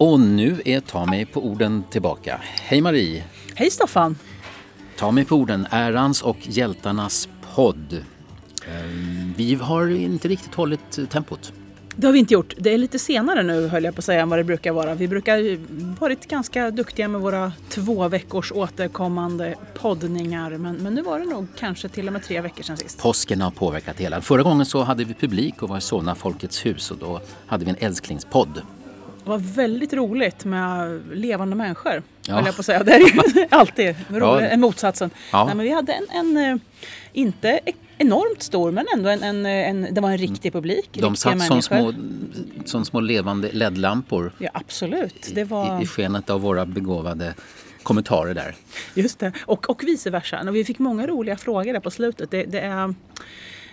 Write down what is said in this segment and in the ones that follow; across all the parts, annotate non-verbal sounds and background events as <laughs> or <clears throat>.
Och nu är Ta mig på orden tillbaka. Hej Marie! Hej Staffan! Ta mig på orden, ärans och hjältarnas podd. Ehm, vi har inte riktigt hållit tempot. Det har vi inte gjort. Det är lite senare nu höll jag på att säga än vad det brukar vara. Vi brukar varit ganska duktiga med våra två veckors återkommande poddningar. Men, men nu var det nog kanske till och med tre veckor sedan sist. Påsken har påverkat hela. Förra gången så hade vi publik och var i Solna Folkets hus och då hade vi en älsklingspodd. Var väldigt roligt med levande människor. Ja. Höll jag på att säga. Det är ju <laughs> alltid roligt, ja. motsatsen. Ja. Nej, men vi hade en, en, eh, inte enormt stor men ändå en, en, en det var en riktig publik. De satt som små, som små levande ledlampor. Ja absolut. Det var... I, I skenet av våra begåvade kommentarer där. Just det, och, och vice versa. Och vi fick många roliga frågor där på slutet. Det, det är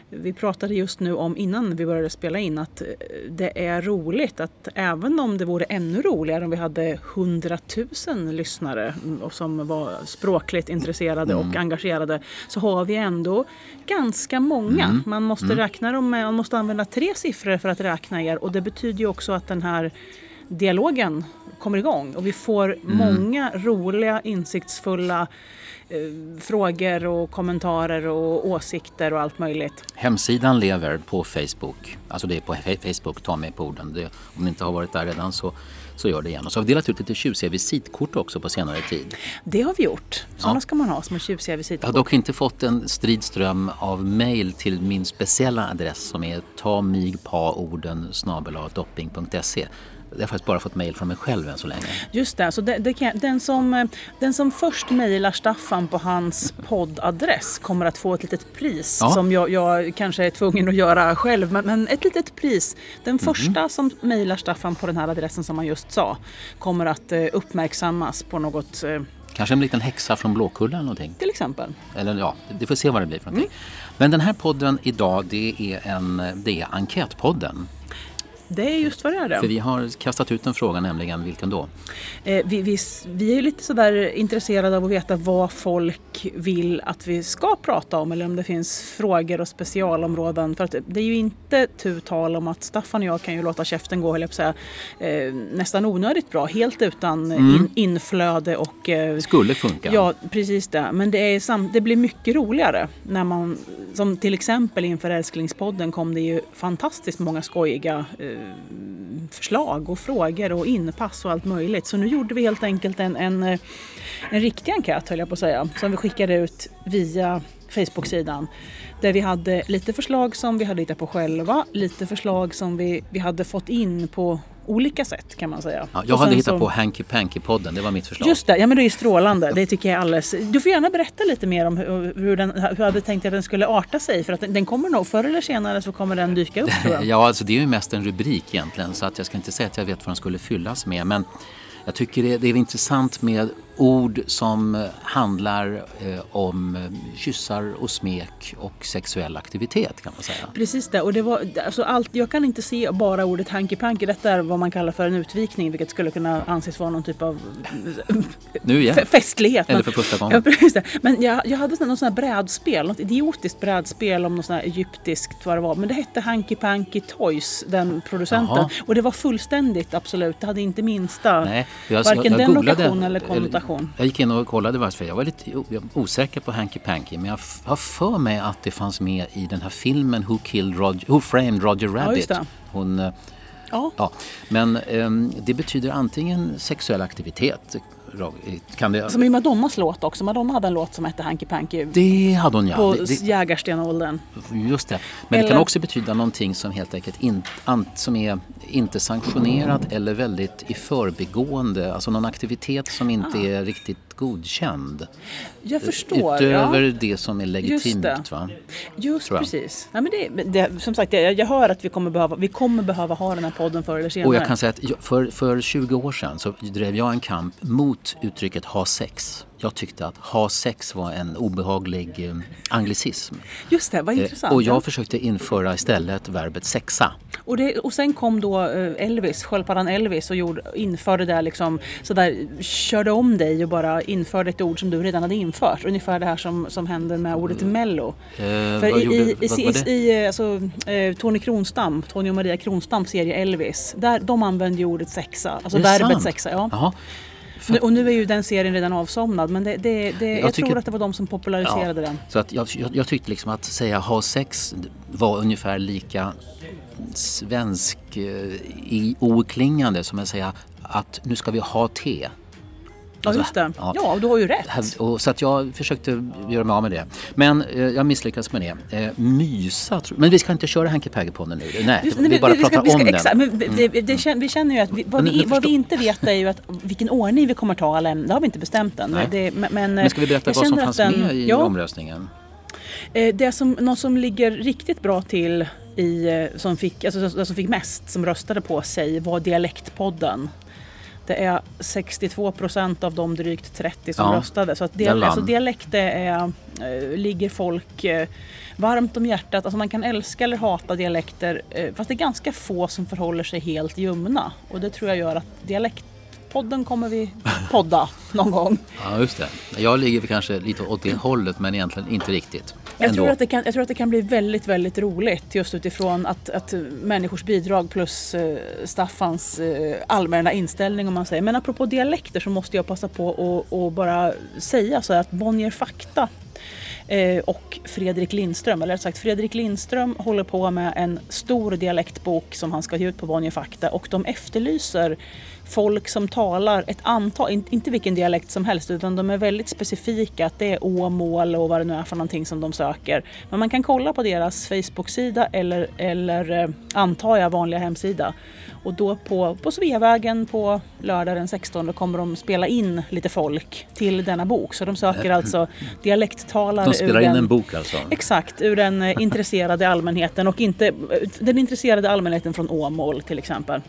vi pratade just nu om innan vi började spela in att eh, det är roligt att även om det vore ännu roligare om vi hade hundratusen lyssnare som var språkligt intresserade mm. och engagerade så har vi ändå ganska många. Mm. Man måste mm. räkna dem med, man måste använda tre siffror för att räkna er och det betyder ju också att den här dialogen kommer igång och vi får mm. många roliga, insiktsfulla Eh, frågor och kommentarer och åsikter och allt möjligt. Hemsidan lever på Facebook. Alltså det är på Facebook, ta med på orden. Det, om ni inte har varit där redan så, så gör det igen. Och så har vi delat ut lite tjusiga visitkort också på senare tid. Det har vi gjort. Sådana ja. ska man ha, små tjusiga visitkort. Jag har dock inte fått en stridström av mejl till min speciella adress som är tamigpaorden dopping.se jag har faktiskt bara fått mejl från mig själv än så länge. Just det, så det, det kan, den, som, den som först mejlar Staffan på hans poddadress kommer att få ett litet pris ja. som jag, jag, kanske är tvungen att göra själv. Men, men ett litet pris. Den mm. första som mejlar Staffan på den här adressen som han just sa kommer att eh, uppmärksammas på något eh, Kanske en liten häxa från Blåkulla eller någonting. Till exempel. Eller ja, det får se vad det blir för någonting. Mm. Men den här podden idag det är, en, det är Enkätpodden. Det är just vad det är. Det. För vi har kastat ut en fråga, nämligen vilken då? Eh, vi, vi, vi är lite sådär intresserade av att veta vad folk vill att vi ska prata om eller om det finns frågor och specialområden. För att det är ju inte tu tal om att Staffan och jag kan ju låta käften gå, jag på säga, eh, nästan onödigt bra. Helt utan mm. in, inflöde och... Eh, Skulle funka. Ja, precis det. Men det, är sam, det blir mycket roligare när man, som till exempel inför Älsklingspodden kom det ju fantastiskt många skojiga eh, förslag och frågor och inpass och allt möjligt. Så nu gjorde vi helt enkelt en, en, eh, en riktig enkät höll jag på att säga, som vi skickade ut via Facebook-sidan. Där vi hade lite förslag som vi hade hittat på själva, lite förslag som vi, vi hade fått in på olika sätt kan man säga. Ja, jag hade hittat som... på Hanky Panky-podden, det var mitt förslag. Just det, ja men det är strålande. Det tycker jag alldeles. Du får gärna berätta lite mer om hur, hur, den, hur du hade tänkt att den skulle arta sig. För att den, den kommer nog, förr eller senare så kommer den dyka upp tror jag. <laughs> ja, alltså det är ju mest en rubrik egentligen så att jag ska inte säga att jag vet vad den skulle fyllas med. Men jag tycker det, det är intressant med ord som eh, handlar eh, om eh, kyssar och smek och sexuell aktivitet kan man säga. Precis det. Och det var, alltså allt, jag kan inte se bara ordet hanky panky. Detta är vad man kallar för en utvikning vilket skulle kunna anses vara någon typ av nu igen. festlighet. Eller för första gången. Ja, precis det. Men jag, jag hade något sånt här brädspel, något idiotiskt brädspel om något sånt här egyptiskt vad det var. Men det hette Hanky Panky Toys, den producenten. Jaha. Och det var fullständigt absolut. Det hade inte minsta, Nej, jag, varken jag, jag den lokationen eller konnotation information. Jag gick in och kollade varför. Jag var lite osäker på Hanky Panky men jag har för mig att det fanns med i den här filmen Who, killed Roger, Who Framed Roger Rabbit. Ja, Hon, eh, ja. ja. Men um, det betyder antingen sexuell aktivitet kan det... Som i Madonnas låt också. Madonna hade en låt som hette Hanky Panky. Det hade hon ja. På det, jägarstenåldern. Just det. Men eller... det kan också betyda någonting som helt enkelt in, som är inte sanktionerat eller väldigt i förbigående. Alltså någon aktivitet som inte ah. är riktigt godkänd. Jag förstår. Utöver ja. det som är legitimt. Just, va? Just precis. Ja, men det, det, som sagt, jag, jag hör att vi kommer, behöva, vi kommer behöva ha den här podden förr eller senare. Och jag kan säga att för, för 20 år sedan så drev jag en kamp mot uttrycket ha sex. Jag tyckte att ha sex var en obehaglig eh, anglicism. Just det, vad eh, intressant. och jag försökte införa istället verbet sexa. Och, det, och sen kom då eh, Elvis, sköldpaddan Elvis och gjorde, införde det liksom sådär, körde om dig och bara införde ett ord som du redan hade infört. Ungefär det här som, som hände med ordet mm. mello. Eh, För i, gjorde, i, i, i, i alltså, Tony Kronstam, Tony och Maria Kronstams serie Elvis, där, de använde ju ordet sexa, alltså verbet sant? sexa. Ja. Jaha. För... Och nu är ju den serien redan avsomnad men det, det, det jag, jag tycker... tror att det var de som populariserade ja, den. Så att jag, jag, jag tyckte liksom att säga ha sex var ungefär lika svensk eh, oklingande som att säga att nu ska vi ha te. Ja, just det. Ja, ja du har ju rätt. Och, så att jag försökte göra mig av med det. Men eh, jag misslyckades med det. Eh, mysa, men vi ska inte köra Hanky Panky-podden nu. Nej, just, vi, vi bara vi pratar ska, om ska, exakt, den. Men, det, det, mm. vi känner ju att vi, vad, vi, vad vi inte vet är ju att vilken ordning vi kommer ta alla ämnen. Det har vi inte bestämt än. Det, men, men, ska vi berätta vad som fanns den, med i ja, omröstningen? Eh, det som, något som ligger riktigt bra till i, eh, som, fick, alltså, som fick mest som röstade på sig var Dialektpodden. Det är 62 procent av de drygt 30 som ja, röstade. Så att dial alltså dialekt är, äh, ligger folk äh, varmt om hjärtat. Alltså man kan älska eller hata dialekter äh, fast det är ganska få som förhåller sig helt ljumna. Och det tror jag gör att dialektpodden kommer vi podda någon gång. Ja just det. Jag ligger kanske lite åt det hållet men egentligen inte riktigt. Jag tror, att det kan, jag tror att det kan bli väldigt, väldigt roligt just utifrån att, att människors bidrag plus eh, Staffans eh, allmänna inställning om man säger. Men apropå dialekter så måste jag passa på att bara säga så att Bonnier Fakta eh, och Fredrik Lindström, eller rätt sagt Fredrik Lindström håller på med en stor dialektbok som han ska ge ut på Bonnier Fakta och de efterlyser folk som talar ett antal, inte vilken dialekt som helst utan de är väldigt specifika att det är Åmål och vad det nu är för någonting som de söker. Men man kan kolla på deras Facebook-sida eller, eller eh, antar jag vanliga hemsida. Och då på, på Sveavägen på lördag den 16 kommer de spela in lite folk till denna bok. Så de söker alltså dialekttalare. De spelar in den, en bok alltså? Exakt, ur den eh, intresserade allmänheten och inte den intresserade allmänheten från Åmål till exempel.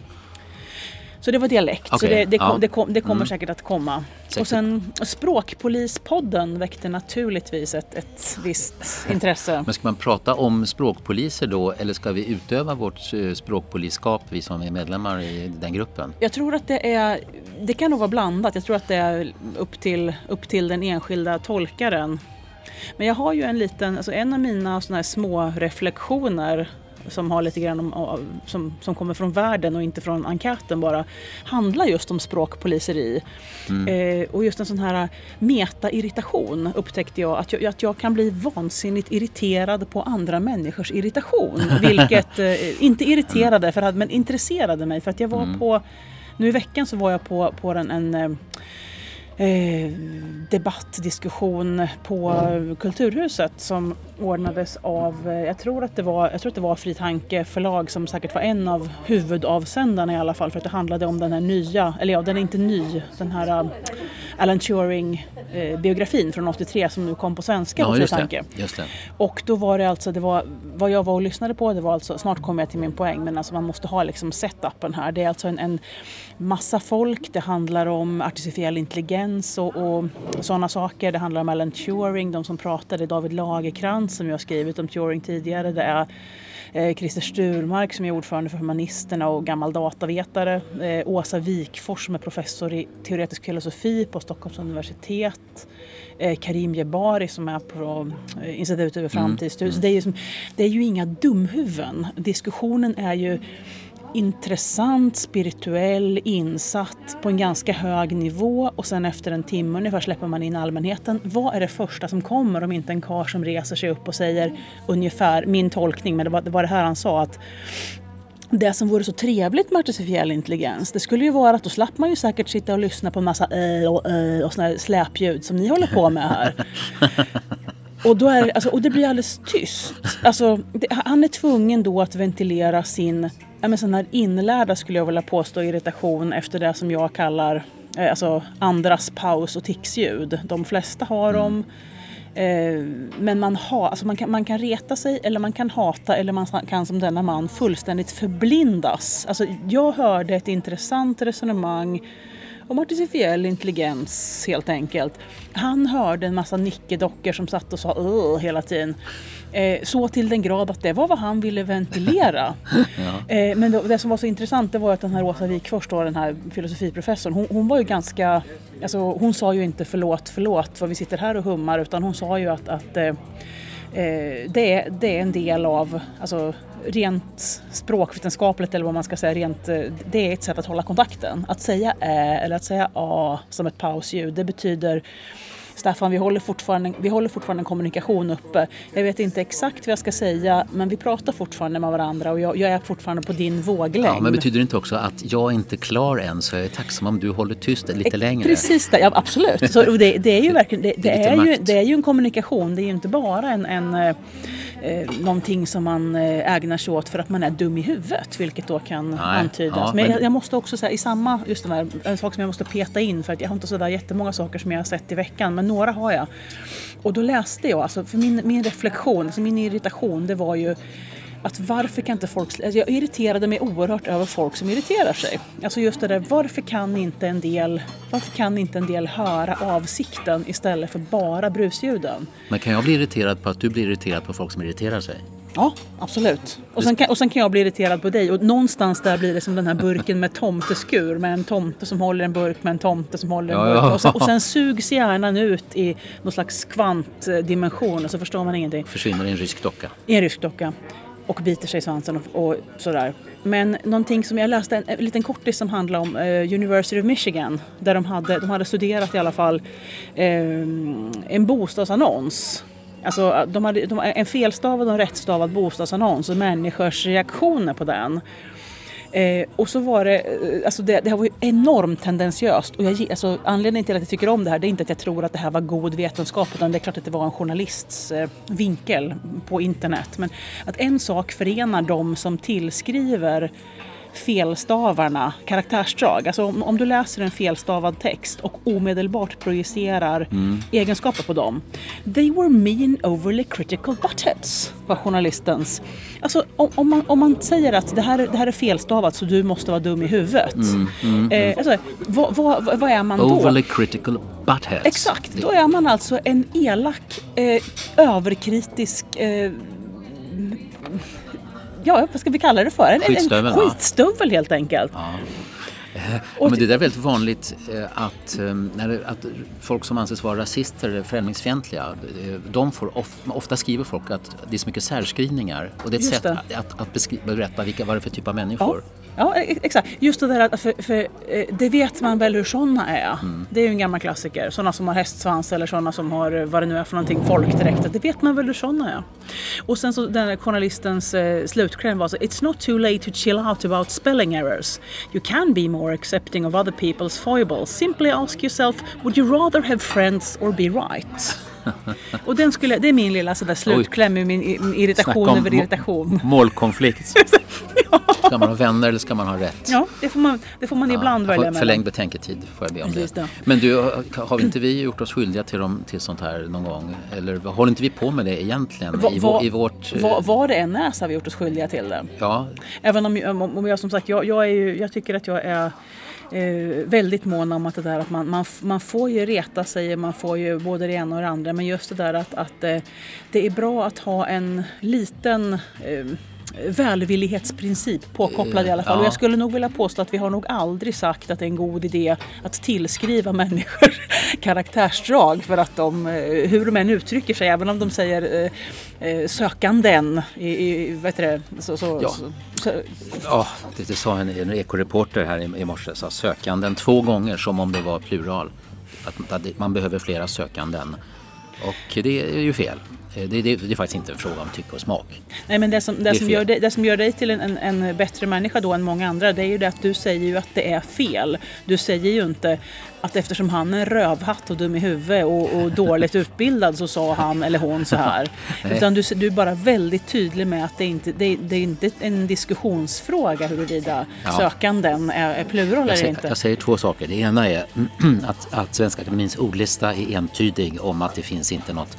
Så det var dialekt. Okay. Så det, det, ja. det, kom, det kommer mm. säkert att komma. Säkert. Och sen Språkpolispodden väckte naturligtvis ett, ett visst intresse. Men ska man prata om språkpoliser då eller ska vi utöva vårt eh, språkpolisskap, vi som är medlemmar i den gruppen? Jag tror att det är, det kan nog vara blandat. Jag tror att det är upp till, upp till den enskilda tolkaren. Men jag har ju en liten, alltså en av mina såna här små reflektioner som har lite grann om, som, som kommer från världen och inte från enkäten bara, handlar just om språkpoliseri. Mm. Eh, och just en sån här meta-irritation upptäckte jag att, jag, att jag kan bli vansinnigt irriterad på andra människors irritation. <laughs> Vilket, eh, inte irriterade, för, men intresserade mig för att jag var mm. på, nu i veckan så var jag på, på en, en eh, debattdiskussion på Kulturhuset som ordnades av, eh, jag tror att det var, jag tror att det var Fri Tanke förlag som säkert var en av huvudavsändarna i alla fall för att det handlade om den här nya, eller ja den är inte ny, den här uh, Alan Turing eh, från 83 som nu kom på svenska ja, på Fri Tanke. Just det. Och då var det alltså, det var, vad jag var och lyssnade på det var alltså, snart kommer jag till min poäng, men alltså man måste ha liksom setupen här. Det är alltså en, en massa folk, det handlar om artificiell intelligens och, och sådana saker. Det handlar om Alan Turing, de som pratade, David Lagerkrantz som jag har skrivit om Turing tidigare. Det är eh, Christer Sturmark som är ordförande för Humanisterna och gammal datavetare. Eh, Åsa Wikfors som är professor i teoretisk filosofi på Stockholms universitet. Eh, Karim Jebari som är på Institutet över framtidsstudier. Mm. Det, är ju det är ju inga dumhuvuden. Diskussionen är ju intressant, spirituell, insatt på en ganska hög nivå och sen efter en timme ungefär släpper man in allmänheten. Vad är det första som kommer om inte en kar som reser sig upp och säger ungefär, min tolkning, men det var det, var det här han sa att det som vore så trevligt med artificiell intelligens det skulle ju vara att då slapp man ju säkert sitta och lyssna på en massa äh och äh och såna här släpljud som ni håller på med här. Och, då är, alltså, och det blir alldeles tyst. Alltså, det, han är tvungen då att ventilera sin ja, men sån här inlärda, skulle jag vilja påstå, irritation efter det som jag kallar eh, alltså, andras paus och ticsljud. De flesta har mm. dem. Eh, men man, ha, alltså man, kan, man kan reta sig eller man kan hata eller man kan som denna man fullständigt förblindas. Alltså, jag hörde ett intressant resonemang om artificiell intelligens helt enkelt. Han hörde en massa nickedockor som satt och sa Åh! hela tiden. Eh, så till den grad att det var vad han ville ventilera. <laughs> ja. eh, men det, det, som var så intressant det var att den här Åsa Wikfors, då, den här filosofiprofessorn, hon, hon, var ju ganska, alltså, hon sa ju inte förlåt, förlåt för vi sitter här och hummar utan hon sa ju att, att Eh, Eh, det, är, det är en del av, alltså rent språkvetenskapligt eller vad man ska säga, rent, eh, det är ett sätt att hålla kontakten. Att säga ä eller att säga a som ett pausljud, det betyder Staffan, vi håller, fortfarande, vi håller fortfarande en kommunikation uppe. Jag vet inte exakt vad jag ska säga, men vi pratar fortfarande med varandra och jag, jag är fortfarande på din våglängd. Ja, men betyder det inte också att jag är inte klar än så jag är tacksam om du håller tyst lite eh, längre? Precis, det, ja, absolut. Så det, det, är ju <laughs> verkligen, det, det är, ju, det är ju en kommunikation, det är ju inte bara en, en eh, eh, någonting som man eh, ägnar sig åt för att man är dum i huvudet, vilket då kan Nej, antydas. Ja, men, men jag, jag, måste också säga, i samma, just det här, en sak som jag måste peta in för att jag har inte sådär jättemånga saker som jag har sett i veckan, men några har jag. Och då läste jag, alltså för min, min reflektion, alltså min irritation, det var ju att varför kan inte folk... Alltså jag irriterade mig oerhört över folk som irriterar sig. Alltså just det där, varför kan inte en del, varför kan inte en del höra avsikten istället för bara brusljuden? Men kan jag bli irriterad på att du blir irriterad på folk som irriterar sig? Ja, absolut. Och sen, kan, och sen kan jag bli irriterad på dig och någonstans där blir det som den här burken med tomteskur med en tomte som håller en burk med en tomte som håller en burk. Ja, ja. Och, sen, och sen sugs hjärnan ut i någon slags kvantdimension och så förstår man ingenting. Försvinner i en rysk docka. I en rysk docka och biter sig i svansen och, och, sådär. Men någonting som jag läste, en, en liten kortis som handlar om eh, University of Michigan där de hade, de hade studerat i alla fall eh, en bostadsannons Alltså, de hade, de, en felstavad och en rättstavad bostadsannons och människors reaktioner på den. Eh, och så var det, eh, alltså det, det här var ju enormt tendentiöst. Och jag, alltså, anledningen till att jag tycker om det här det är inte att jag tror att det här var god vetenskap utan det är klart att det var en journalists eh, vinkel på internet. Men att en sak förenar de som tillskriver felstavarna karaktärsdrag. Alltså om, om, du läser en felstavad text och omedelbart projicerar mm. egenskaper på dem. They were mean overly critical buttheads var journalistens. Alltså om, om, man, om man säger att det här, det här är felstavat så du måste vara dum i huvudet. Mm, mm, eh, alltså, vad, vad, vad, är man då? Overly critical buttheads. Exakt, då är man alltså en elak, eh, överkritisk eh, ja, vad ska vi kalla det för? En, skitstövel, en skitstövel helt enkelt. Ja. Ja, men det där är väldigt vanligt eh, att, eh, när att folk som anses vara rasister eller främlingsfientliga, eh, de får of, ofta skriver folk att det är så mycket särskrivningar och det är ett Just sätt det. att, att beskriva, berätta vilka, vad det är för typ av människor. Ja. Ja, e- exakt. Just det där att, för, för, det vet man väl hur sådana är. Mm. Det är ju en gammal klassiker. Sådana som har hästsvans eller sådana som har vad det nu är för någonting, folkdräkt. Det vet man väl hur sådana är. Och sen så den journalistens eh, slutkläm var så It's not too late to chill out about spelling errors. You can be more accepting of other people's foibles. Simply ask yourself, would you rather have friends or be right? Och den skulle, det är min lilla sådär slutkläm i min irritation över irritation. Målkonflikt. <laughs> ja. Ska man ha vänner eller ska man ha rätt? Ja, det får man, det får man ibland välja mellan. Förlängd betänketid får jag be om det. det. Men du, har inte vi gjort oss skyldiga till, dem, till sånt här någon gång? Eller håller inte vi på med det egentligen? Va, I, va, i vårt... Va, vad det än är så har vi gjort oss skyldiga till det. Ja. Även om, om jag som sagt, jag, jag, är ju, jag tycker att jag är eh, väldigt mån om att det där att man, man, man får ju reta sig, man får ju både det ena och det andra. Men just det där att, att eh, det är bra att ha en liten eh, välvillighetsprincip påkopplad i alla fall. Ja. Och jag skulle nog vilja påstå att vi har nog aldrig sagt att det är en god idé att tillskriva människor <laughs> karaktärsdrag för att de, eh, hur de än uttrycker sig, även om de säger eh, eh sökanden i, i vet det, så, så, ja. Så. ja, det, det sa en, en ekoreporter här i, i morse, sa sökanden två gånger som om det var plural. Att, att man behöver flera sökanden. Och det är ju fel. Eh, det, det, det, är faktiskt inte en fråga om tycke och smak. Nej, men det som, det, som, gör, dig, det som gör dig till en, en, en, bättre människa då än många andra det är ju det att du säger ju att det är fel. Du säger ju inte att eftersom han är rövhatt och dum i huvudet och, och <laughs> dåligt utbildad så sa han eller hon så här. Utan du, du är bara väldigt tydlig med att det inte det, det är inte en diskussionsfråga huruvida ja. sökanden är, är plural eller inte. Jag säger två saker. Det ena är <clears throat> att, att Svenska Akademins ordlista är entydig om att det finns inte något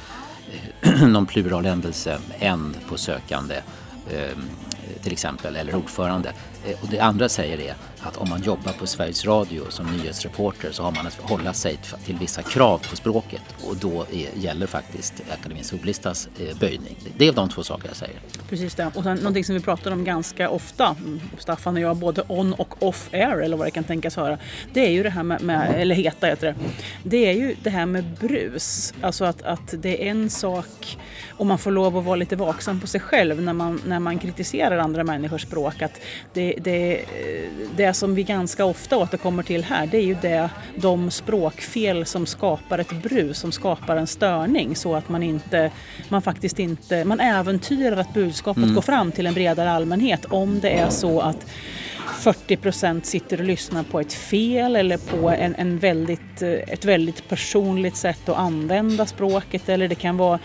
<clears throat> någon plural ändelse, en på sökande eh, till exempel, eller ordförande. Eh, och det andra säger är att om man jobbar på Sveriges Radio som nyhetsreporter så har man att hålla sig till vissa krav på språket och då är, gäller faktiskt Akademins ordlistas eh, böjning. Det är de två saker jag säger. Precis det. Och sen någonting som vi pratar om ganska ofta, mm, Staffan och jag, både on och off air eller vad det kan tänkas höra. Det är ju det här med, med eller heta heter det. Det är ju det här med brus. Alltså att, att det är en sak och man får lov att vara lite vaksam på sig själv när man, när man kritiserar andra människors språk. Att det, det, det som vi ganska ofta återkommer till här det är ju det, de språkfel som skapar ett brus, som skapar en störning så att man inte, man faktiskt inte, man äventyrar att budskapet mm. går fram till en bredare allmänhet om det är så att 40 procent sitter och lyssnar på ett fel eller på en, en väldigt, ett väldigt personligt sätt att använda språket eller det kan vara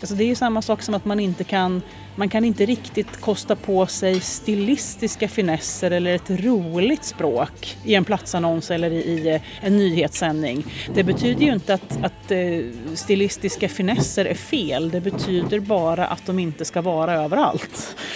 Alltså det är ju samma sak som att man inte kan man kan inte riktigt kosta på sig stilistiska finesser eller ett roligt språk i en platsannons eller i eh, en nyhetssändning. Det betyder ju inte att, att eh, stilistiska finesser är fel. Det betyder bara att de inte ska vara överallt. <laughs>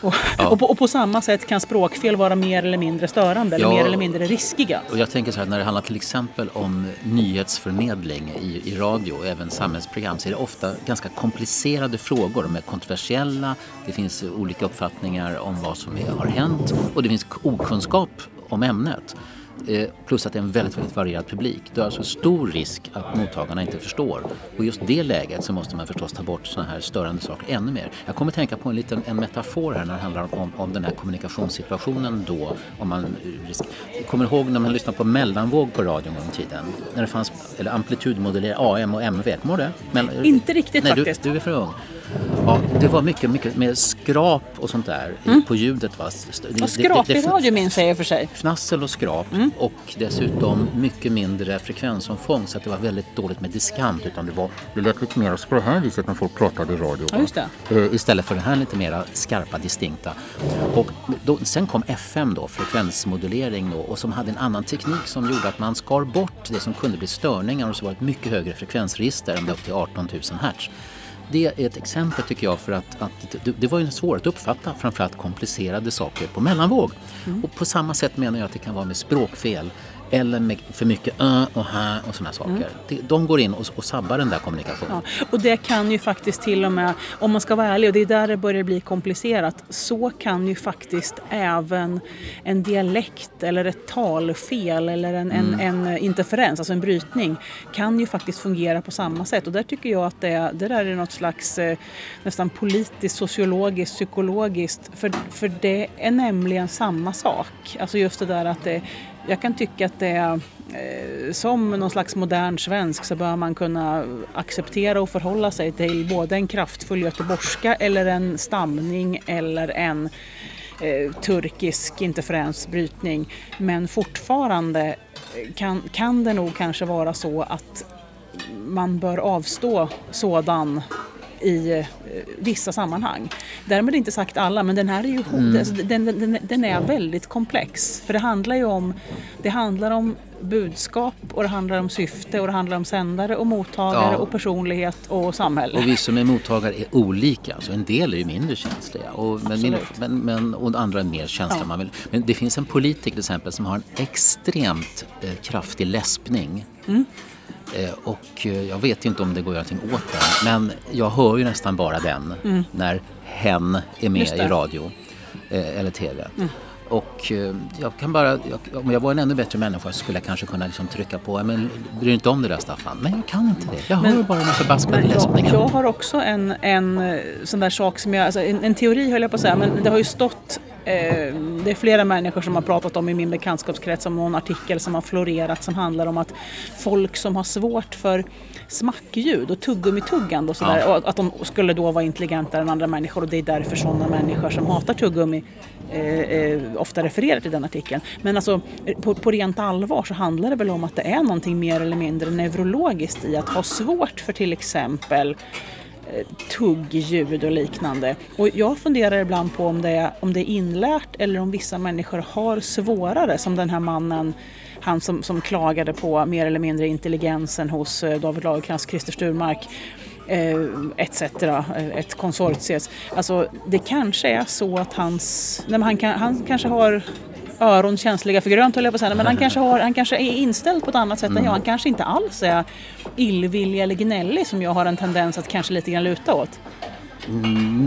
Och, ja. och, på, och, på, samma sätt kan språkfel vara mer eller mindre störande eller ja, mer eller mindre riskiga. Och jag tänker så här, när det handlar till exempel om nyhetsförmedling i, i radio och även samhällsprogram så är det ofta ganska komplicerade frågor. De är kontroversiella det finns olika uppfattningar om vad som har hänt och det finns okunskap om ämnet. Eh, plus att det är en väldigt, väldigt varierad publik. Det är alltså stor risk att mottagarna inte förstår. Och just det läget så måste man förstås ta bort sådana här störande saker ännu mer. Jag kommer tänka på en liten en metafor här när det handlar om, om den här kommunikationssituationen då. Om man kommer ihåg när man lyssnade på mellanvåg på radion gång i tiden? När det fanns, eller amplitudmodellerad AM och MV, kommer du det? Inte riktigt Nej, faktiskt. Du, du är för ung. Ja, det var mycket, mycket mer skrap och sånt där mm. på ljudet. Va? Och skrapig radio minns jag i och för sig. Fnassel och skrap mm. och dessutom mycket mindre frekvensomfång så att det var väldigt dåligt med diskant utan det var det lät lite mer på det här viset när folk pratade i radio. Ja, just det. Uh, istället för det här lite mer skarpa, distinkta. Och då, sen kom FM då, frekvensmodulering då, och som hade en annan teknik som gjorde att man skar bort det som kunde bli störningar och så var det ett mycket högre frekvensregister, ända upp till 18 000 hertz det är ett exempel tycker jag för att, att det, det var ju svårt att uppfatta framförallt komplicerade saker på mellanvåg. Mm. Och på samma sätt menar jag att det kan vara med språkfel eller med för mycket ö och här och sådana saker. Mm. De går in och, och sabbar den där kommunikationen. Ja, och det kan ju faktiskt till och med, om man ska vara ärlig, och det är där det börjar bli komplicerat, så kan ju faktiskt även en dialekt eller ett talfel eller en, mm. en, en interferens, alltså en brytning, kan ju faktiskt fungera på samma sätt. Och där tycker jag att det, det där är något slags eh, nästan politiskt, sociologiskt, psykologiskt, för, för det är nämligen samma sak. Alltså just det där att det jag kan tycka att det är eh, som någon slags modern svensk så bör man kunna acceptera och förhålla sig till både en kraftfull göteborgska eller en stamning eller en eh, turkisk interferensbrytning. Men fortfarande eh, kan, kan det nog kanske vara så att man bör avstå sådan i eh, vissa sammanhang. Därmed inte sagt alla, men den här är ju mm. alltså, den, den, den, är väldigt komplex. För det handlar ju om, det handlar om budskap och det handlar om syfte och det handlar om sändare och mottagare ja. och personlighet och samhälle. Och vi som är mottagare är olika, så en del är ju mindre känsliga och, men, men, men, och andra är mer känsliga. Ja. Man vill. Men det finns en politiker till exempel som har en extremt eh, kraftig läspning. Mm. Eh, och eh, jag vet inte om det går att göra någonting åt den men jag hör ju nästan bara den mm. när hen är med i radio eh, eller TV. Mm. Och jag kan bara, om jag var en ännu bättre människa så skulle jag kanske kunna liksom trycka på, men bry dig inte om det där Staffan. Men jag kan inte det. Jag men, hör bara den förbaskade läspningen. Jag, jag har också en, en sån där sak som jag, alltså en, en teori höll jag på att säga, men det har ju stått Eh, det är flera människor som har pratat om i min bekantskapskrets om någon artikel som har florerat som handlar om att folk som har svårt för smackljud och tuggummi-tuggande och sådär, ja. och att de skulle då vara intelligentare än andra människor och det är därför sådana människor som hatar tuggummi eh, eh, ofta refererar till den artikeln. Men alltså på, på rent allvar så handlar det väl om att det är någonting mer eller mindre neurologiskt i att ha svårt för till exempel tuggljud och liknande. Och jag funderar ibland på om det, är, om det är inlärt eller om vissa människor har svårare, som den här mannen han som, som klagade på mer eller mindre intelligensen hos eh, David Lagercrantz, Christer Sturmark eh, etc. Eh, ett konsortium. Alltså det kanske är så att hans, nej, han, kan, han kanske har öron känsliga för grönt höll jag på att säga. Men han <laughs> kanske, har, han kanske är inställd på ett annat sätt mm. än jag. Han kanske inte alls är illvillig eller gnällig som jag har en tendens att kanske lite grann luta åt.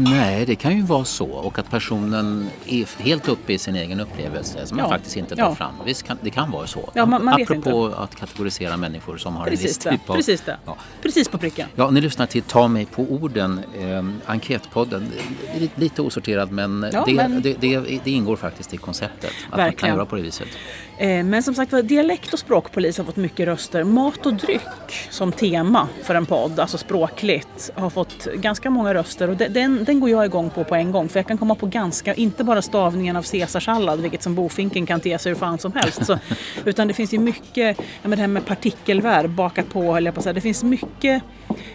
Nej, det kan ju vara så och att personen är helt uppe i sin egen upplevelse som ja. man faktiskt inte tar ja. fram. Visst kan, det kan vara så. Ja, man, man Apropå att kategorisera människor som har Precis en viss det. typ av... Precis det. Ja. Precis på pricken. Ja, ni lyssnar till Ta mig på orden, eh, enkätpodden. Lite osorterad men, det, men... Det, det, det, ingår faktiskt i konceptet. Att Verkligen. man kan göra på det viset. Eh, men som sagt dialekt och språkpolis har fått mycket röster. Mat och dryck som tema för en podd, alltså språkligt, har fått ganska många röster och den, den går jag igång på på en gång för jag kan komma på ganska, inte bara stavningen av caesarsallad, vilket som bofinken kan te sig hur fan som helst, så, <laughs> utan det finns ju mycket, ja, det här med partikelverb, baka på höll jag på att säga, det finns mycket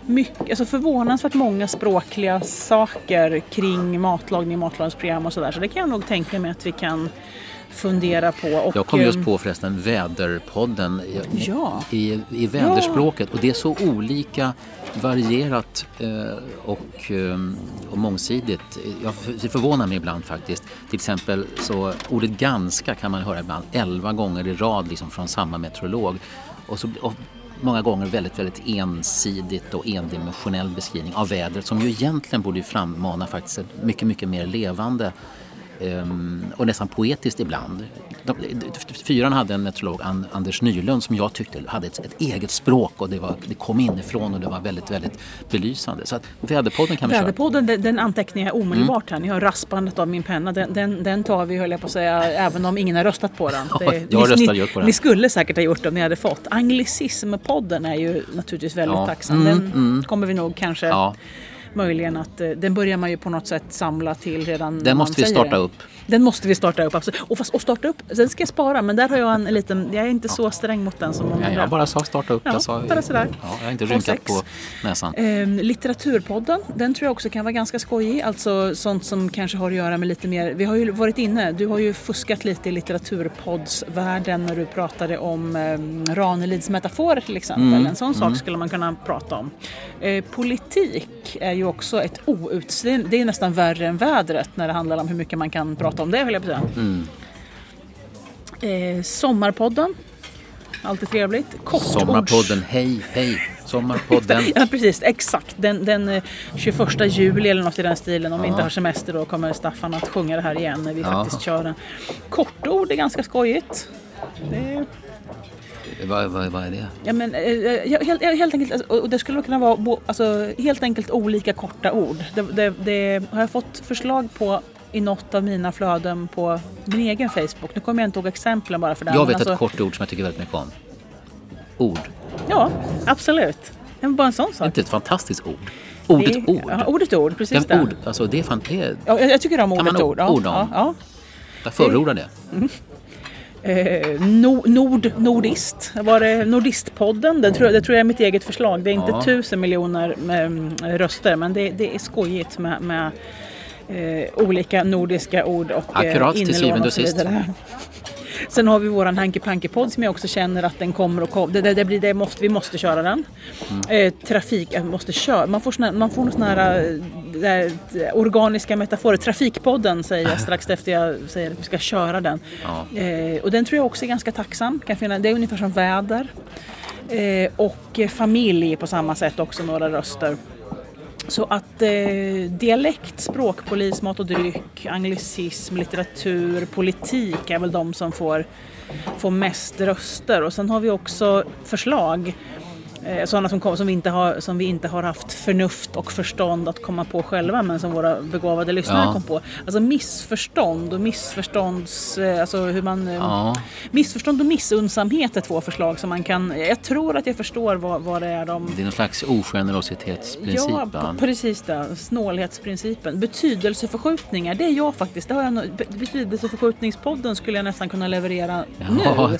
mycket, alltså förvånansvärt många språkliga saker kring matlagning, matlagningsprogram och sådär. Så det kan jag nog tänka mig att vi kan fundera på. Och, jag kom just ehm, på förresten Väderpodden ja. i, i väderspråket ja. och det är så olika varierat eh, och, eh, och mångsidigt. Jag förvånar mig ibland faktiskt. Till exempel så ordet ganska kan man höra ibland elva gånger i rad liksom från samma meteorolog. Och så, och många gånger väldigt, väldigt ensidigt och endimensionell beskrivning av vädret som ju egentligen borde frammana faktiskt ett mycket, mycket mer levande och nästan poetiskt ibland. De, fyran hade en meteorolog, Anders Nylund, som jag tyckte hade ett, ett, eget språk och det, var, det kom inifrån och det var väldigt, väldigt belysande. Så att Väderpodden kan vi Väderpodden, köra. Den, den antecknar jag omedelbart mm. här. Ni har raspandet av min penna. Den, den, den, tar vi, höll jag på att säga, även om ingen har röstat på den. <laughs> Det, jag ni, röstat ni, på den. Ni skulle säkert ha gjort det om ni hade fått. Anglicismpodden är ju naturligtvis väldigt ja. tacksam. Den mm, mm. kommer vi nog kanske ja möjligen att eh, den börjar man ju på något sätt samla till redan Den måste vi starta det. upp. Den måste vi starta upp, absolut. Och, fast, och starta upp, sen ska jag spara men där har jag en liten, jag är inte ja. så sträng mot den som många andra. Jag bara sa starta upp. Ja, jag sa, bara sådär. Ja, jag har inte rynkat på näsan. Eh, litteraturpodden, den tror jag också kan vara ganska skojig. Alltså sånt som kanske har att göra med lite mer, vi har ju varit inne, du har ju fuskat lite i litteraturpoddsvärlden när du pratade om eh, Ranelids metaforer till exempel. Mm. En sån sak mm. skulle man kunna prata om. Eh, politik är ju också ett outsinligt, det är nästan värre än vädret när det handlar om hur mycket man kan prata om det höll jag på säga. Mm. Eh, sommarpodden. Alltid trevligt. Kortords... Sommarpodden, hej, hej. Sommarpodden. <laughs> ja precis, exakt. Den, den 21 eh, juli eller något i den stilen. Om ja. vi inte har semester då kommer Staffan att sjunga det här igen när vi ja. faktiskt kör den. Kortord är ganska skojigt. Det vad, vad, vad är det? Ja, men, eh, helt, helt enkelt, och det skulle kunna vara alltså, helt enkelt olika korta ord. Det, det, det, har jag fått förslag på i något av mina flöden på min egen Facebook. Nu kommer jag inte ihåg exemplen bara för det. Jag vet alltså, ett kort ord som jag tycker väldigt mycket om. Ord. Ja, absolut. Men bara en sån sak. Inte ett fantastiskt ord. Ordet det, ord. Ja, ordet ord, precis det. Ord, alltså det är fan, det ja, jag tycker om ordet ord. Kan man ord om? Ja, ja. Jag förordar det. Mm. Eh, nord, nordist, var det Nordistpodden? Det tror, det tror jag är mitt eget förslag. Det är inte ja. tusen miljoner eh, röster men det, det är skojigt med, med eh, olika nordiska ord och Akkurat, eh, till syvende och sist. Sen har vi våran Hanky Panky-podd som jag också känner att den kommer och kommer. Det, det, det, blir, det måste, vi måste köra den. Mm. Eh, trafik, jag måste köra. Man får, såna, man får här eh, där, organiska metaforer. Trafikpodden säger jag <laughs> strax efter jag säger att vi ska köra den. Ja. Eh, och den tror jag också är ganska tacksam. Kan finna, det är ungefär som väder. Eh, och familj på samma sätt också några röster. Så att eh, dialekt, språkpolis, mat och dryck, anglicism, litteratur, politik är väl de som får, får mest röster. Och sen har vi också förslag sådana som, kom, som, vi inte har, som vi inte har haft förnuft och förstånd att komma på själva men som våra begåvade lyssnare ja. kom på. Alltså missförstånd och missförstånds... Eh, alltså hur man... Eh, ja. Missförstånd och missunnsamhet är två förslag som man kan... Jag tror att jag förstår vad, vad det är de... Det är någon slags ogenerositetsprincip Ja, precis det. Snålhetsprincipen. Betydelseförskjutningar, det är jag faktiskt. Det har jag, betydelseförskjutningspodden skulle jag nästan kunna leverera ja. nu.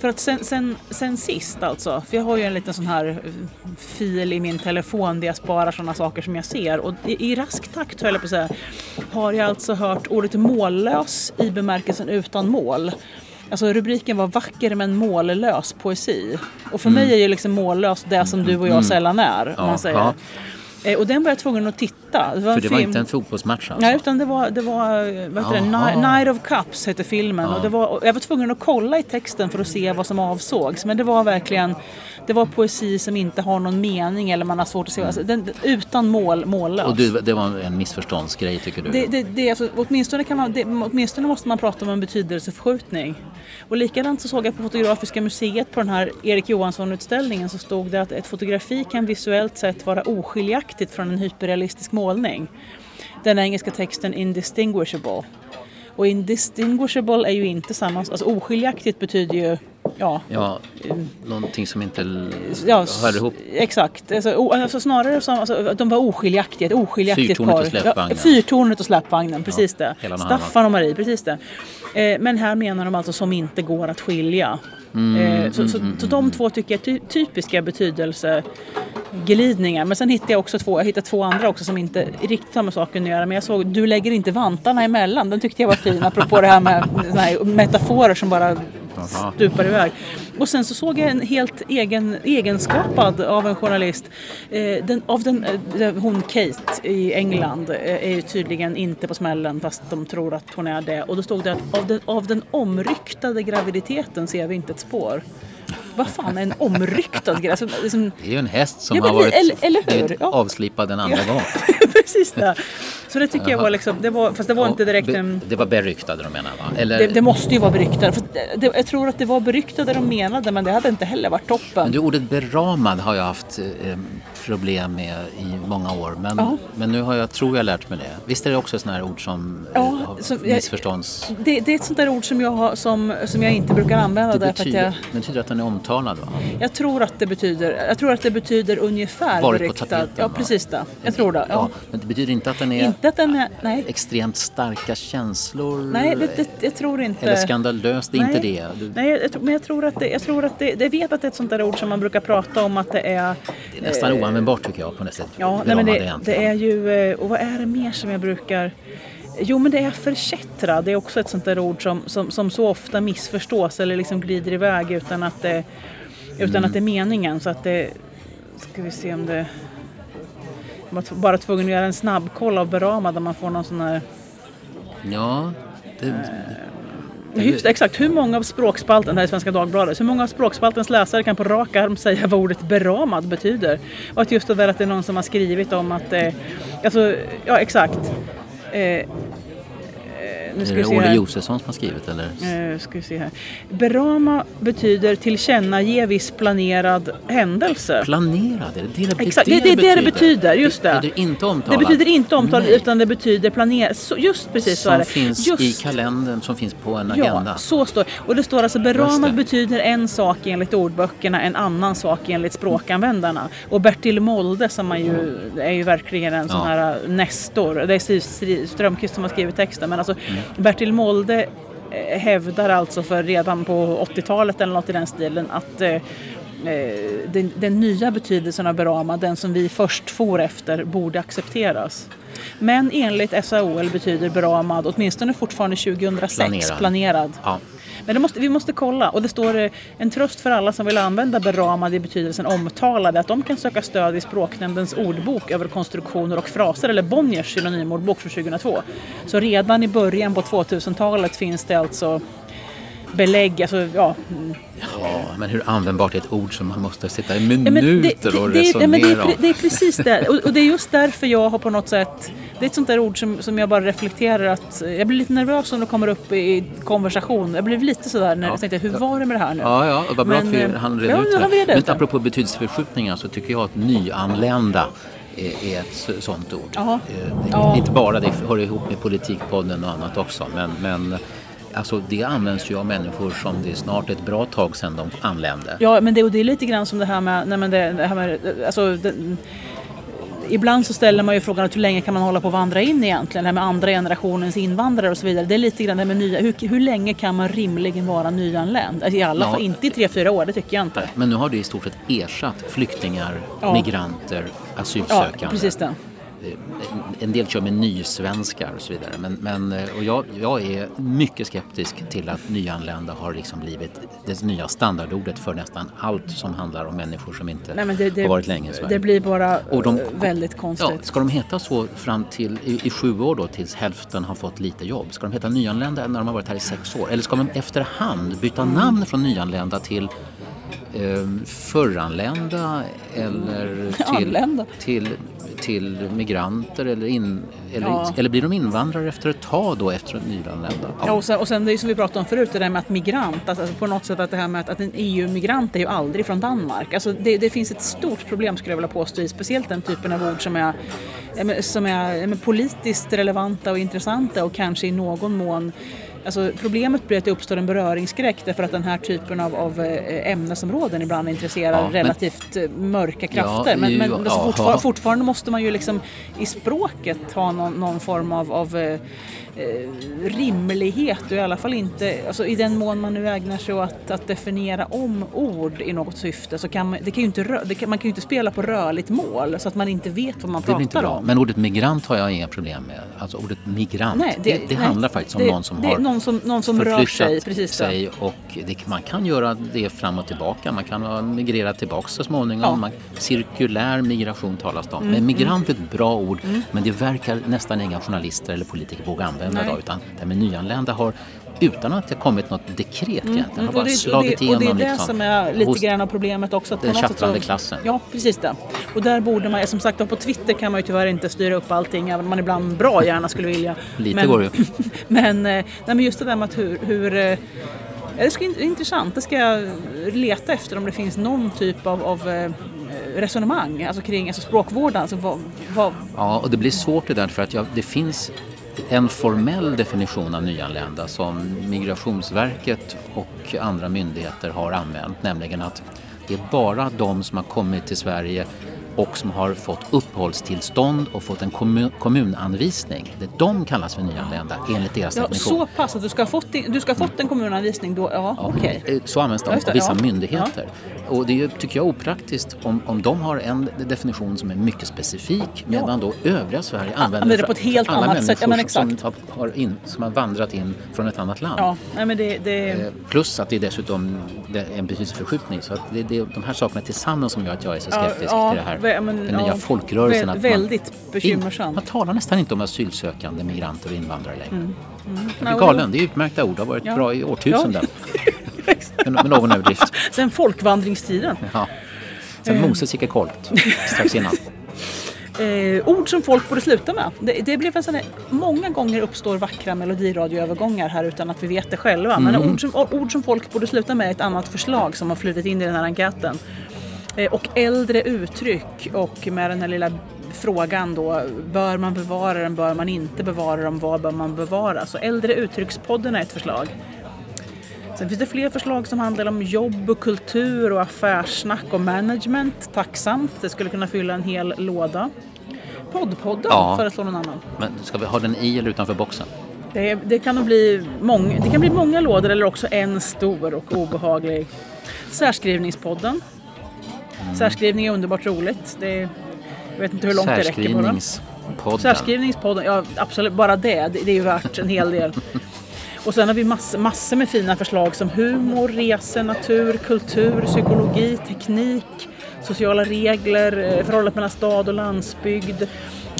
För att sen, sen, sen sist alltså, för jag har ju en liten sån här eh, fil i min telefon där jag sparar sådana saker som jag ser och i, i rask takt höll jag på att säga har jag alltså hört ordet mållös i bemärkelsen utan mål. Alltså rubriken var Vacker men mållös poesi. Och för mm. mig är ju liksom mållös det som du och jag mm. sällan är. Ja, man säger. Ja. Eh, och den var jag tvungen att titta. Det var För det film. var inte en fotbollsmatch alltså? Nej, utan det var, det var vad heter det? Night of Cups hette filmen. Ja. Och det var, jag var tvungen att kolla i texten för att se vad som avsågs. Men det var verkligen det var poesi som inte har någon mening eller man har svårt att se. Alltså, den, utan mål, mållös. Och du, det var en missförståndsgrej tycker du? Det, det, det, alltså, åtminstone, kan man, det, åtminstone måste man prata om en betydelseförskjutning. Och likadant så såg jag på Fotografiska museet på den här Erik Johansson-utställningen så stod det att ett fotografi kan visuellt sett vara oskiljaktigt från en hyperrealistisk målning. Den engelska texten indistinguishable. Och indistinguishable är ju inte samma, alltså oskiljaktigt betyder ju Ja, ja någonting som inte ja, hör ihop. Exakt, alltså, alltså snarare som alltså, de var oskiljaktiga, ett oskiljaktigt Fyrtornet par. och släpvagnen. Ja, fyrtornet och släpvagnen, precis ja, det. Staffan och Marie, precis det. Eh, men här menar de alltså som inte går att skilja. Mm, eh, så, mm, så, mm, så, de mm. två tycker jag är ty typiska betydelseglidningar. Men sen hittade jag också två, jag hittade två andra också som inte riktigt har med saken att göra. Men jag såg Du lägger inte vantarna emellan. Den tyckte jag var fin apropå det här med metaforer som bara stupar iväg. Och sen så såg jag en helt egen, egenskapad av en journalist. Eh, den, av den, eh, hon Kate i England eh, är ju tydligen inte på smällen fast de tror att hon är det. Och då stod det att av den, av den omryktade graviditeten ser vi inte ett spår vad fan är en omryktad grej? Alltså, liksom... Det är ju en häst som ja, har varit eller, eller ja. avslipad en andra ja. gång. <laughs> Precis det. Så det tycker Jaha. jag var liksom, det var, fast det var inte direkt en... Det var beryktade de menade va? Eller... Det, det, måste ju vara beryktade. För det, jag tror att det var beryktade de menade men det hade inte heller varit toppen. Men du, ordet beramad har jag haft eh, problem med i många år. Men, ja. men nu har jag, tror jag lärt mig det. Visst är det också ett sånt här ord som eh, ja, som, missförstånds... Det, det, är ett sånt där ord som jag, har, som, som jag inte brukar använda. Det betyder, att jag... det betyder att den är omtalad va? Jag tror att det betyder, jag tror att det betyder ungefär Varit på tapeten, Ja precis det. Jag tror det. Ja. ja. men det betyder inte att den är, inte att den är nej. extremt starka känslor. Nej, det, det, jag tror inte. Eller skandalöst, det är nej. inte det. Du... Nej, jag, men jag tror att det, jag tror att det, jag vet att det är ett sånt där ord som man brukar prata om att det är... Det är nästan eh, oanvändbart tycker jag på något sätt. Ja, nej, men det, det är ju, eh, och vad är det mer som jag brukar Jo men det är förkättra, det är också ett sånt där ord som, som, som så ofta missförstås eller liksom glider iväg utan att det, utan mm. att det är meningen. Så att det, ska vi se om det... Man var bara tvungen att göra en snabbkoll av Berama där man får någon sån här... Ja, det... Eh, just, exakt, hur många av språkspalten, här i Svenska Dagbladet, hur många av språkspaltens läsare kan på rak arm säga vad ordet beramad betyder? Och att just det där att det är någon som har skrivit om att, eh, alltså, ja exakt. Eh, nu ska är det Olle Josefsson som har skrivit eller? Uh, ska vi se här. Berama betyder tillkännage viss planerad händelse. Planerad? Är det det Exakt, det, det, det, det, det betyder. Just det. Det betyder inte omtalad? Det betyder inte omtalad utan det betyder planerad. Just precis som så är det. finns just. i kalendern, som finns på en agenda. Ja, så står Och det står alltså beramad betyder en sak enligt ordböckerna, en annan sak enligt språkanvändarna. Och Bertil Molde som man ju, är ju verkligen en sån här nestor. Det är Strömqvist som har skrivit texten men alltså mm. Bertil Molde eh, hävdar alltså för redan på 80-talet eller något i den stilen att eh, eh, den, den, nya betydelsen av Berama, den som vi först for efter, borde accepteras. Men enligt SAOL betyder Beramad åtminstone fortfarande 2006 planerad. planerad. Ja. Men måste, vi måste kolla och det står eh, en tröst för alla som vill använda beramade i betydelsen omtalade att de kan söka stöd i Språknämndens ordbok över konstruktioner och fraser eller Bonniers synonymordbok från 2002. Så redan i början på 2000-talet finns det alltså belägg, alltså ja. Ja, men hur användbart är ett ord som man måste sitta i minuter ja, det, det, och resonera det, det, om? Det, är precis det, och, och, det är just därför jag har på något sätt det är ett sånt där ord som, som jag bara reflekterar att jag blir lite nervös om det kommer upp i konversation. Jag blev lite sådär när ja. jag tänkte, hur var det med det här nu? Ja, ja, vad bra men, att vi hann reda ja, ut det. Men apropå betydelseförskjutningar så tycker jag att nyanlända är, ett sånt ord. Eh, ja. Inte bara, det hör ihop med Politikpodden och annat också, men, men Alltså det används ju av människor som det är snart ett bra tag sedan de anlände. Ja, men det, och det är lite grann som det här med, nej, men det, det här med alltså, det, ibland så ställer man ju frågan hur länge kan man hålla på att vandra in egentligen? Det här med andra generationens invandrare och så vidare. Det är lite grann det med nya, hur, hur länge kan man rimligen vara nyanländ? Alltså I alla ja. fall inte i tre, fyra år, det tycker jag inte. Men nu har det i stort sett ersatt flyktingar, ja. migranter, asylsökande. Ja, precis det. En del kör med nysvenskar och så vidare. Men, men, eh, och jag, jag är mycket skeptisk till att nyanlända har liksom blivit det nya standardordet för nästan allt som handlar om människor som inte Nej, det, det, har varit länge i Sverige. Det blir bara och de, väldigt konstigt. Ja, ska de heta så fram till i, i, sju år då tills hälften har fått lite jobb? Ska de heta nyanlända när de har varit här i sex år? Eller ska de efterhand byta mm. namn från nyanlända till eh, föranlända eller <laughs> till, till, till migranter eller, in, eller, ja. eller blir de invandrare efter ett tag då efter nyanlända? Ja. ja, och, sen, och sen det som vi pratade om förut, det där med att migrant, alltså på något sätt att det här med att, att en EU-migrant är ju aldrig från Danmark. Alltså det, det, finns ett stort problem skulle jag vilja påstå i speciellt den typen av ord som är, som är, är politiskt relevanta och intressanta och kanske i någon mån Alltså, problemet blir att det uppstår en beröringsskräck därför att den här typen av, av eh, ämnesområden ibland intresserar ja, relativt men, eh, mörka krafter. Ja, men, men alltså, fortfar fortfarande måste man ju liksom i språket ha någon, någon form av, av eh, rimlighet och i alla fall inte, alltså i den mån man nu ägnar sig åt att, att definiera om ord i något syfte så kan man, det kan ju inte, kan, man kan ju inte spela på rörligt mål så att man inte vet vad man det pratar inte bra. om. Men ordet migrant har jag inga problem med. Alltså ordet migrant, nej, det, det, det nej, handlar faktiskt om någon som har någon som, någon som rör sig. Precis sig och det, man kan göra det fram och tillbaka. Man kan ha migrerat tillbaka så småningom. Ja. Man, cirkulär migration talas det om. Mm, men migrant är ett bra ord mm. men det verkar nästan inga journalister eller politiker våga använda idag. Utan det med nyanlända har utan att det kommit något dekret mm, egentligen. Har bara det, slagit och det, igenom. Och det är det liksom, som är lite grann av problemet också. den tjattrande klassen. Ja, precis det. Och där borde man, som sagt på Twitter kan man ju tyvärr inte styra upp allting även om man ibland bra gärna skulle vilja. lite men, går ju. <laughs> men, eh, nej, men just det där med att hur, hur eh, det ska intressant, det ska jag leta efter om det finns någon typ av, av eh, resonemang alltså kring alltså språkvården. Alltså vad, vad... Ja, och det blir svårt det där för att jag, det finns en formell definition av nyanlända som Migrationsverket och andra myndigheter har använt, nämligen att det är bara de som har kommit till Sverige och som har fått uppehållstillstånd och fått en kommun, kommunanvisning. Det, de kallas för nyanlända enligt deras ja, definition. Så pass att du ska ha fått, du ska fått en kommunanvisning då? Ja, ja okej. Okay. Så används de av vissa ja. myndigheter. Och det tycker jag är opraktiskt om, om de har en definition som är mycket specifik medan då övriga Sverige använder det på ett helt alla annat sätt. Ja, men exakt. Som, har in, som har vandrat in från ett annat land. Ja, nej, men det, det... Eh, plus att det är dessutom en betydelseförskjutning. Så att det, det är de här sakerna tillsammans som gör att jag är så skeptisk till det här men, den nya ja, folkrörelsen. Vä väldigt bekymmersamt. Man talar nästan inte om asylsökande, migranter och invandrare längre. Mm. Mm. Jag är galen, det är utmärkta ord, det har varit ja. bra i årtusenden. Ja. <laughs> med, någon överdrift. <laughs> Sen folkvandringstiden. Ja. Sen mm. Moses gick i kolt strax innan. <laughs> Eh, ord som folk borde sluta med. Det, det blev en sån här, många gånger uppstår vackra melodiradioövergångar här utan att vi vet det själva. Mm. Men ord som, ord som folk borde sluta med är ett annat förslag som har flutit in i den här enkäten. Eh, och äldre uttryck och med den här lilla frågan då, bör man bevara den, bör man inte bevara dem, vad bör man bevara? Så äldre uttryckspodden är ett förslag. Sen finns det fler förslag som handlar om jobb och kultur och affärssnack och management. Tacksamt, det skulle kunna fylla en hel låda. Poddpodden ja. föreslår någon annan. Men ska vi ha den i eller utanför boxen? Det, det kan nog bli, mång, det kan bli många lådor eller också en stor och obehaglig. Särskrivningspodden. Särskrivning är underbart roligt. Det är, jag vet inte hur långt det räcker bara. Särskrivningspodden, ja absolut, bara det, det, det är ju värt en hel del. <laughs> Och sen har vi mass, massor med fina förslag som humor, resor, natur, kultur, psykologi, teknik, sociala regler, eh, förhållandet mellan stad och landsbygd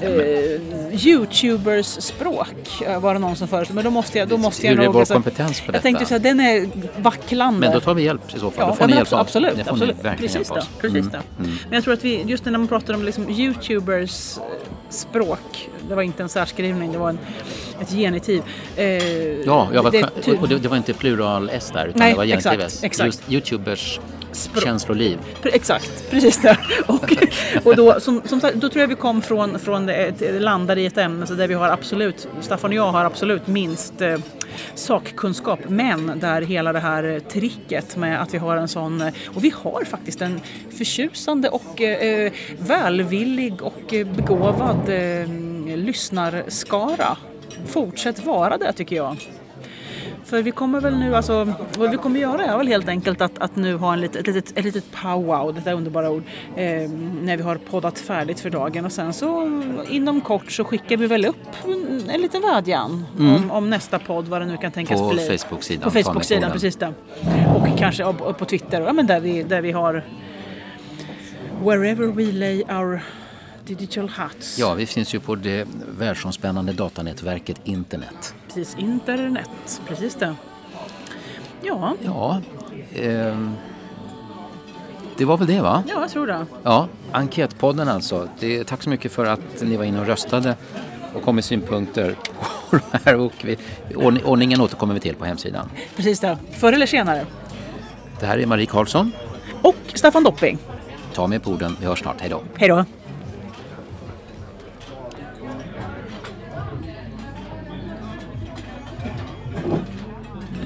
eh, Youtubers språk eh, var det någon som föreslog. Men då måste jag, då måste jag Hur är nog... vår alltså, kompetens på detta? Jag tänkte säga den är vacklande. Men då tar vi hjälp i så fall. Ja, då får ni hjälpa absolut. Absolut, precis då. Precis mm. då. Mm. Men jag tror att vi, just när man pratar om liksom Youtubers eh, språk, det var inte en särskrivning, det var en, ett genitiv. Eh, ja, var, det, och det, det, var inte plural S där utan nej, det var genitiv S. Exakt. Just Youtubers Språk. känsloliv. Exakt, <laughs> precis det. Och, och då, som, som då tror jag vi kom från, från det, landade i ett ämne så där vi har absolut, Staffan och jag har absolut minst eh, sakkunskap men där hela det här tricket med att vi har en sån, och vi har faktiskt en förtjusande och eh, välvillig och begåvad eh, lyssnarskara. Fortsätt vara det tycker jag. För vi kommer väl nu, alltså, vad vi kommer göra är väl helt enkelt att, att nu ha en litet, ett, litet, ett litet powwow, detta underbara ord, eh, när vi har poddat färdigt för dagen och sen så inom kort så skickar vi väl upp en liten vädjan mm. om, om, nästa podd, vad det nu kan tänkas på bli. Facebook-sidan. På Facebook-sidan, precis det. Och kanske på, på Twitter, ja, men där, vi, där vi har Wherever we lay our digital huts. Ja, vi finns ju på det världsomspännande datanätverket internet. Precis, internet, precis det. Ja. Ja. Eh, det var väl det va? Ja, jag tror det. Ja, Enkätpodden alltså. Det, tack så mycket för att ni var inne och röstade och kom med synpunkter <laughs> på det här. Och vi, ordningen återkommer vi till på hemsidan. Precis det, förr eller senare. Det här är Marie Karlsson. Och Staffan Dopping. Ta med på orden. Vi hörs snart. Hej då. Hej då.